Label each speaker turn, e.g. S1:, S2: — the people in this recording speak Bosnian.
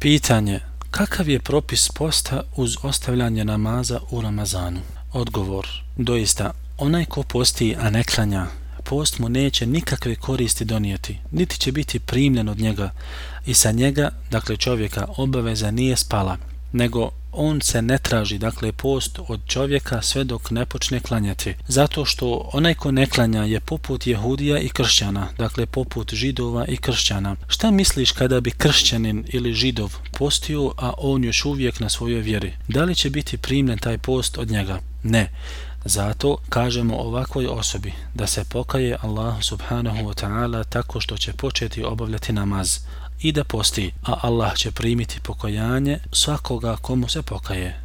S1: Pitanje, kakav je propis posta uz ostavljanje namaza u Ramazanu? Odgovor, doista, onaj ko posti, a ne klanja, post mu neće nikakve koristi donijeti, niti će biti primljen od njega i sa njega, dakle čovjeka, obaveza nije spala, nego on se ne traži, dakle, post od čovjeka sve dok ne počne klanjati. Zato što onaj ko ne klanja je poput jehudija i kršćana, dakle, poput židova i kršćana. Šta misliš kada bi kršćanin ili židov postio, a on još uvijek na svojoj vjeri? Da li će biti primljen taj post od njega? Ne. Zato kažemo ovakvoj osobi da se pokaje Allah subhanahu wa ta'ala tako što će početi obavljati namaz i da posti, a Allah će primiti pokajanje svakoga komu se pokaje.